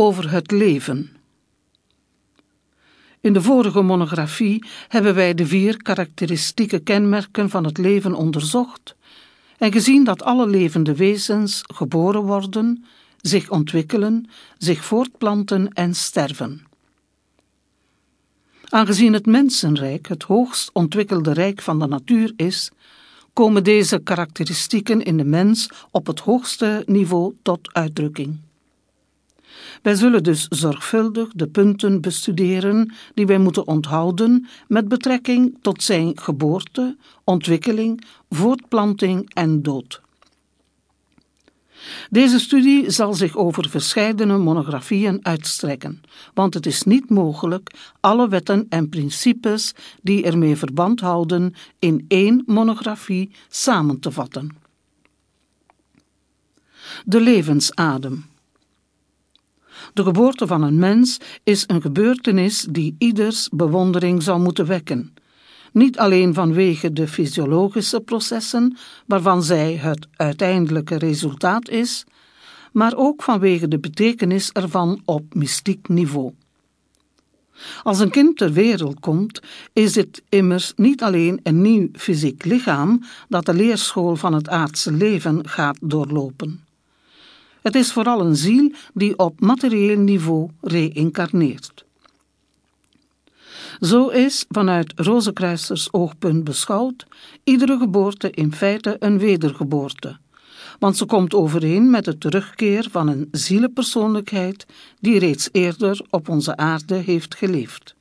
over het leven. In de vorige monografie hebben wij de vier karakteristieke kenmerken van het leven onderzocht en gezien dat alle levende wezens geboren worden, zich ontwikkelen, zich voortplanten en sterven. Aangezien het mensenrijk het hoogst ontwikkelde rijk van de natuur is, komen deze karakteristieken in de mens op het hoogste niveau tot uitdrukking. Wij zullen dus zorgvuldig de punten bestuderen die wij moeten onthouden met betrekking tot zijn geboorte, ontwikkeling, voortplanting en dood. Deze studie zal zich over verscheidene monografieën uitstrekken, want het is niet mogelijk alle wetten en principes die ermee verband houden in één monografie samen te vatten. De levensadem. De geboorte van een mens is een gebeurtenis die ieders bewondering zou moeten wekken. Niet alleen vanwege de fysiologische processen waarvan zij het uiteindelijke resultaat is, maar ook vanwege de betekenis ervan op mystiek niveau. Als een kind ter wereld komt, is dit immers niet alleen een nieuw fysiek lichaam dat de leerschool van het aardse leven gaat doorlopen. Het is vooral een ziel die op materieel niveau reïncarneert. Zo is, vanuit Rozenkruisers oogpunt beschouwd, iedere geboorte in feite een wedergeboorte, want ze komt overeen met de terugkeer van een zielenpersoonlijkheid die reeds eerder op onze aarde heeft geleefd.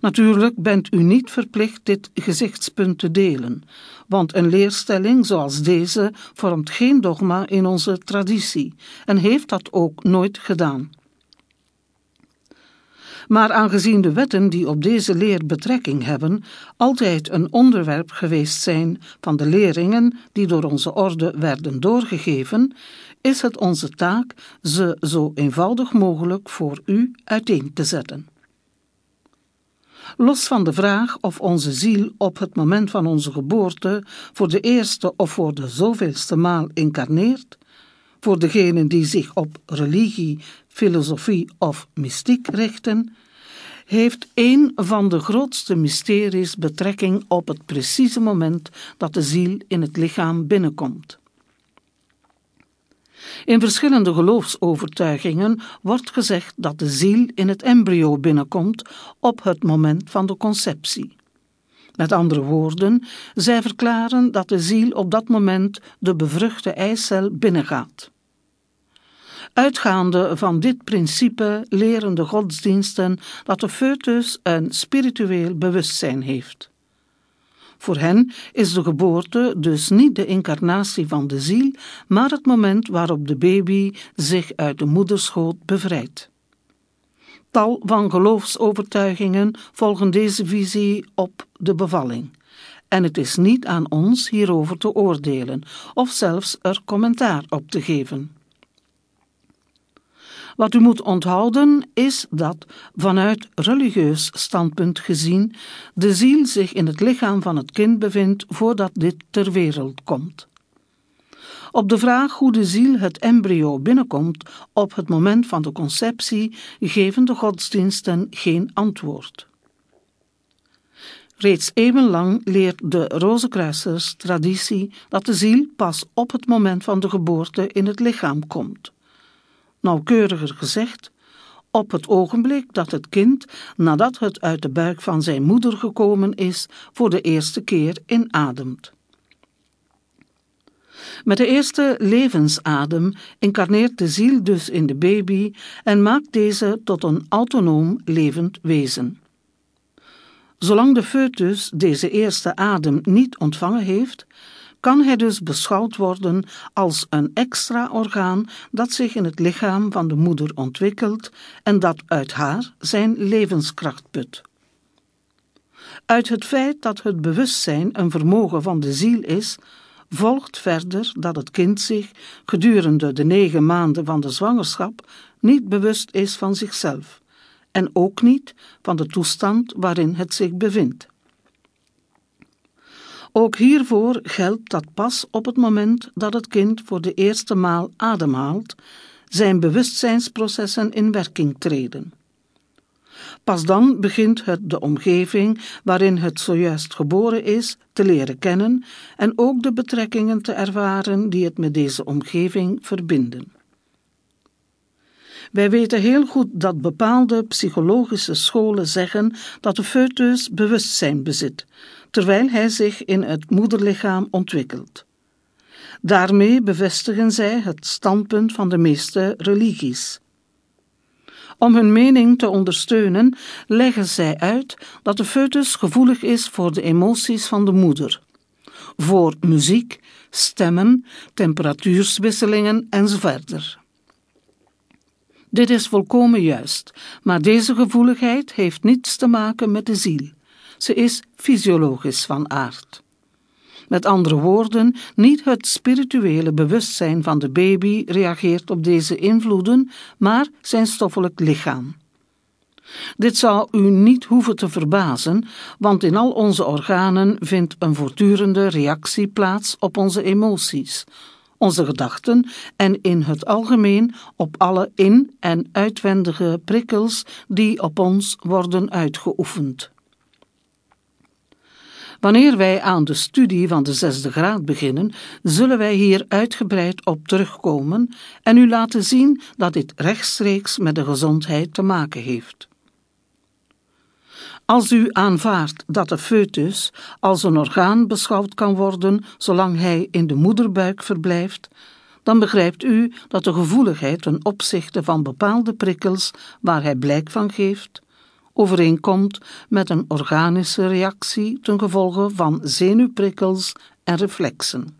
Natuurlijk bent u niet verplicht dit gezichtspunt te delen, want een leerstelling zoals deze vormt geen dogma in onze traditie en heeft dat ook nooit gedaan. Maar aangezien de wetten die op deze leer betrekking hebben, altijd een onderwerp geweest zijn van de leringen die door onze orde werden doorgegeven, is het onze taak ze zo eenvoudig mogelijk voor u uiteen te zetten. Los van de vraag of onze ziel op het moment van onze geboorte voor de eerste of voor de zoveelste maal incarneert, voor degenen die zich op religie, filosofie of mystiek richten, heeft een van de grootste mysteries betrekking op het precieze moment dat de ziel in het lichaam binnenkomt. In verschillende geloofsovertuigingen wordt gezegd dat de ziel in het embryo binnenkomt op het moment van de conceptie. Met andere woorden, zij verklaren dat de ziel op dat moment de bevruchte eicel binnengaat. Uitgaande van dit principe leren de godsdiensten dat de foetus een spiritueel bewustzijn heeft. Voor hen is de geboorte dus niet de incarnatie van de ziel, maar het moment waarop de baby zich uit de moederschoot bevrijdt. Tal van geloofsovertuigingen volgen deze visie op de bevalling. En het is niet aan ons hierover te oordelen of zelfs er commentaar op te geven. Wat u moet onthouden is dat, vanuit religieus standpunt gezien, de ziel zich in het lichaam van het kind bevindt voordat dit ter wereld komt. Op de vraag hoe de ziel het embryo binnenkomt op het moment van de conceptie geven de godsdiensten geen antwoord. Reeds eeuwenlang leert de Rozenkruisers traditie dat de ziel pas op het moment van de geboorte in het lichaam komt nauwkeuriger gezegd, op het ogenblik dat het kind, nadat het uit de buik van zijn moeder gekomen is, voor de eerste keer inademt. Met de eerste levensadem incarneert de ziel dus in de baby en maakt deze tot een autonoom levend wezen. Zolang de foetus deze eerste adem niet ontvangen heeft, kan hij dus beschouwd worden als een extra orgaan dat zich in het lichaam van de moeder ontwikkelt en dat uit haar zijn levenskracht put. Uit het feit dat het bewustzijn een vermogen van de ziel is, volgt verder dat het kind zich gedurende de negen maanden van de zwangerschap niet bewust is van zichzelf en ook niet van de toestand waarin het zich bevindt. Ook hiervoor geldt dat pas op het moment dat het kind voor de eerste maal ademhaalt, zijn bewustzijnsprocessen in werking treden. Pas dan begint het de omgeving waarin het zojuist geboren is te leren kennen en ook de betrekkingen te ervaren die het met deze omgeving verbinden. Wij weten heel goed dat bepaalde psychologische scholen zeggen dat de foetus bewustzijn bezit, terwijl hij zich in het moederlichaam ontwikkelt. Daarmee bevestigen zij het standpunt van de meeste religies. Om hun mening te ondersteunen, leggen zij uit dat de foetus gevoelig is voor de emoties van de moeder, voor muziek, stemmen, temperatuurswisselingen enzovoort. Dit is volkomen juist, maar deze gevoeligheid heeft niets te maken met de ziel. Ze is fysiologisch van aard. Met andere woorden, niet het spirituele bewustzijn van de baby reageert op deze invloeden, maar zijn stoffelijk lichaam. Dit zou u niet hoeven te verbazen, want in al onze organen vindt een voortdurende reactie plaats op onze emoties, onze gedachten en in het algemeen op alle in- en uitwendige prikkels die op ons worden uitgeoefend. Wanneer wij aan de studie van de zesde graad beginnen, zullen wij hier uitgebreid op terugkomen en u laten zien dat dit rechtstreeks met de gezondheid te maken heeft. Als u aanvaardt dat de foetus als een orgaan beschouwd kan worden zolang hij in de moederbuik verblijft, dan begrijpt u dat de gevoeligheid ten opzichte van bepaalde prikkels waar hij blijk van geeft, overeenkomt met een organische reactie ten gevolge van zenuwprikkels en reflexen.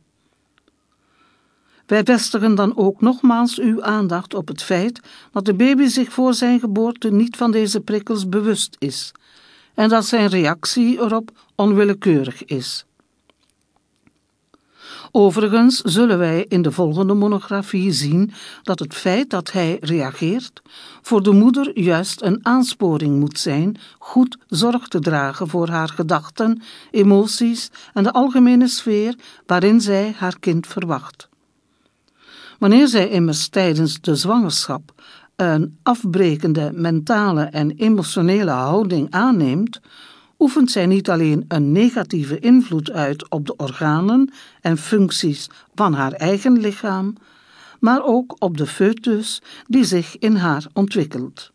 Wij vestigen dan ook nogmaals uw aandacht op het feit dat de baby zich voor zijn geboorte niet van deze prikkels bewust is en dat zijn reactie erop onwillekeurig is. Overigens zullen wij in de volgende monografie zien dat het feit dat hij reageert voor de moeder juist een aansporing moet zijn goed zorg te dragen voor haar gedachten, emoties en de algemene sfeer waarin zij haar kind verwacht. Wanneer zij immers tijdens de zwangerschap een afbrekende mentale en emotionele houding aanneemt, oefent zij niet alleen een negatieve invloed uit op de organen en functies van haar eigen lichaam, maar ook op de foetus die zich in haar ontwikkelt.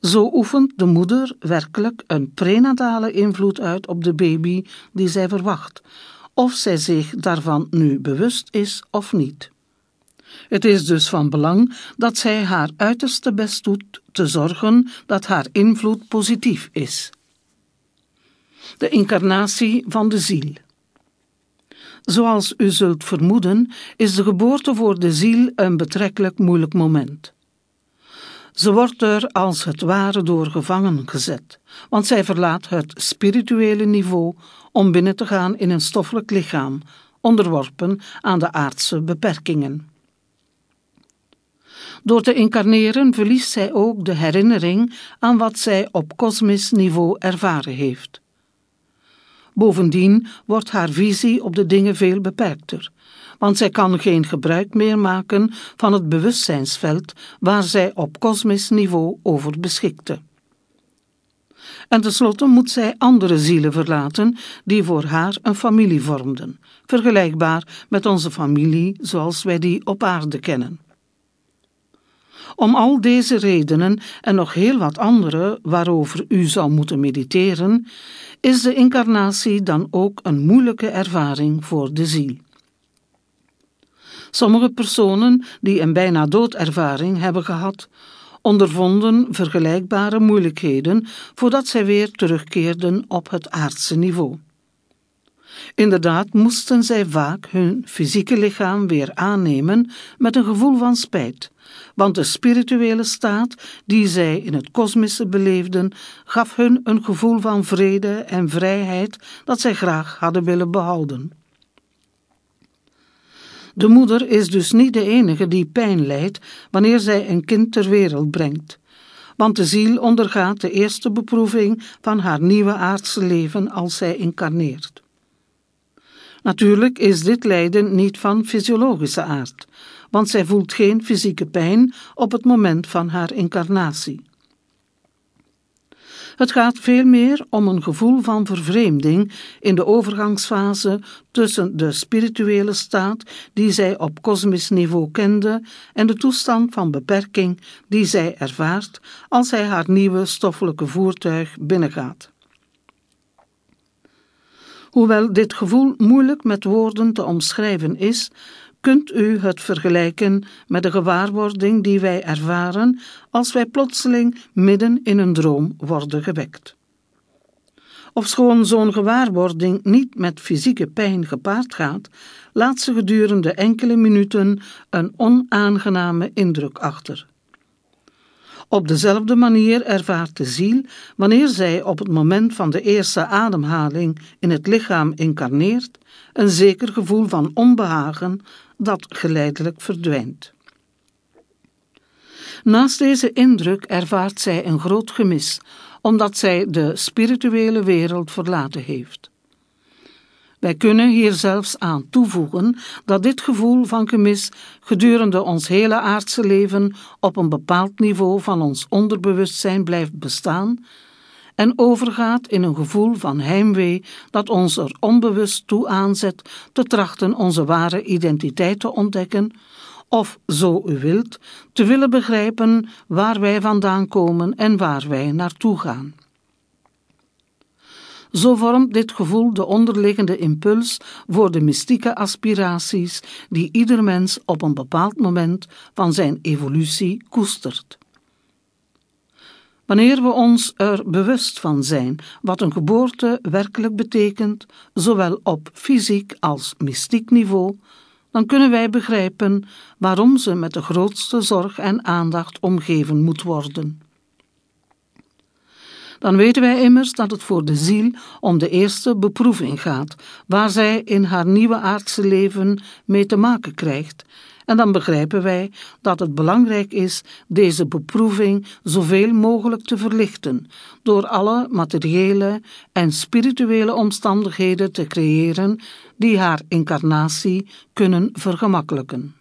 Zo oefent de moeder werkelijk een prenatale invloed uit op de baby die zij verwacht, of zij zich daarvan nu bewust is of niet. Het is dus van belang dat zij haar uiterste best doet te zorgen dat haar invloed positief is. De incarnatie van de ziel. Zoals u zult vermoeden, is de geboorte voor de ziel een betrekkelijk moeilijk moment. Ze wordt er als het ware door gevangen gezet, want zij verlaat het spirituele niveau om binnen te gaan in een stoffelijk lichaam, onderworpen aan de aardse beperkingen. Door te incarneren verliest zij ook de herinnering aan wat zij op kosmisch niveau ervaren heeft. Bovendien wordt haar visie op de dingen veel beperkter, want zij kan geen gebruik meer maken van het bewustzijnsveld waar zij op kosmisch niveau over beschikte. En tenslotte moet zij andere zielen verlaten die voor haar een familie vormden, vergelijkbaar met onze familie zoals wij die op aarde kennen. Om al deze redenen en nog heel wat andere waarover u zou moeten mediteren, is de incarnatie dan ook een moeilijke ervaring voor de ziel. Sommige personen die een bijna doodervaring hebben gehad, ondervonden vergelijkbare moeilijkheden voordat zij weer terugkeerden op het aardse niveau. Inderdaad moesten zij vaak hun fysieke lichaam weer aannemen met een gevoel van spijt, want de spirituele staat die zij in het kosmische beleefden, gaf hun een gevoel van vrede en vrijheid dat zij graag hadden willen behouden. De moeder is dus niet de enige die pijn lijdt wanneer zij een kind ter wereld brengt, want de ziel ondergaat de eerste beproeving van haar nieuwe aardse leven als zij incarneert. Natuurlijk is dit lijden niet van fysiologische aard, want zij voelt geen fysieke pijn op het moment van haar incarnatie. Het gaat veel meer om een gevoel van vervreemding in de overgangsfase tussen de spirituele staat die zij op kosmisch niveau kende en de toestand van beperking die zij ervaart als zij haar nieuwe stoffelijke voertuig binnengaat. Hoewel dit gevoel moeilijk met woorden te omschrijven is, kunt u het vergelijken met de gewaarwording die wij ervaren als wij plotseling midden in een droom worden gewekt. Ofschoon zo'n gewaarwording niet met fysieke pijn gepaard gaat, laat ze gedurende enkele minuten een onaangename indruk achter. Op dezelfde manier ervaart de ziel, wanneer zij op het moment van de eerste ademhaling in het lichaam incarneert, een zeker gevoel van onbehagen dat geleidelijk verdwijnt. Naast deze indruk ervaart zij een groot gemis, omdat zij de spirituele wereld verlaten heeft. Wij kunnen hier zelfs aan toevoegen dat dit gevoel van gemis gedurende ons hele aardse leven op een bepaald niveau van ons onderbewustzijn blijft bestaan en overgaat in een gevoel van heimwee dat ons er onbewust toe aanzet te trachten onze ware identiteit te ontdekken of, zo u wilt, te willen begrijpen waar wij vandaan komen en waar wij naartoe gaan. Zo vormt dit gevoel de onderliggende impuls voor de mystieke aspiraties die ieder mens op een bepaald moment van zijn evolutie koestert. Wanneer we ons er bewust van zijn wat een geboorte werkelijk betekent, zowel op fysiek als mystiek niveau, dan kunnen wij begrijpen waarom ze met de grootste zorg en aandacht omgeven moet worden. Dan weten wij immers dat het voor de ziel om de eerste beproeving gaat, waar zij in haar nieuwe aardse leven mee te maken krijgt en dan begrijpen wij dat het belangrijk is deze beproeving zoveel mogelijk te verlichten, door alle materiële en spirituele omstandigheden te creëren die haar incarnatie kunnen vergemakkelijken.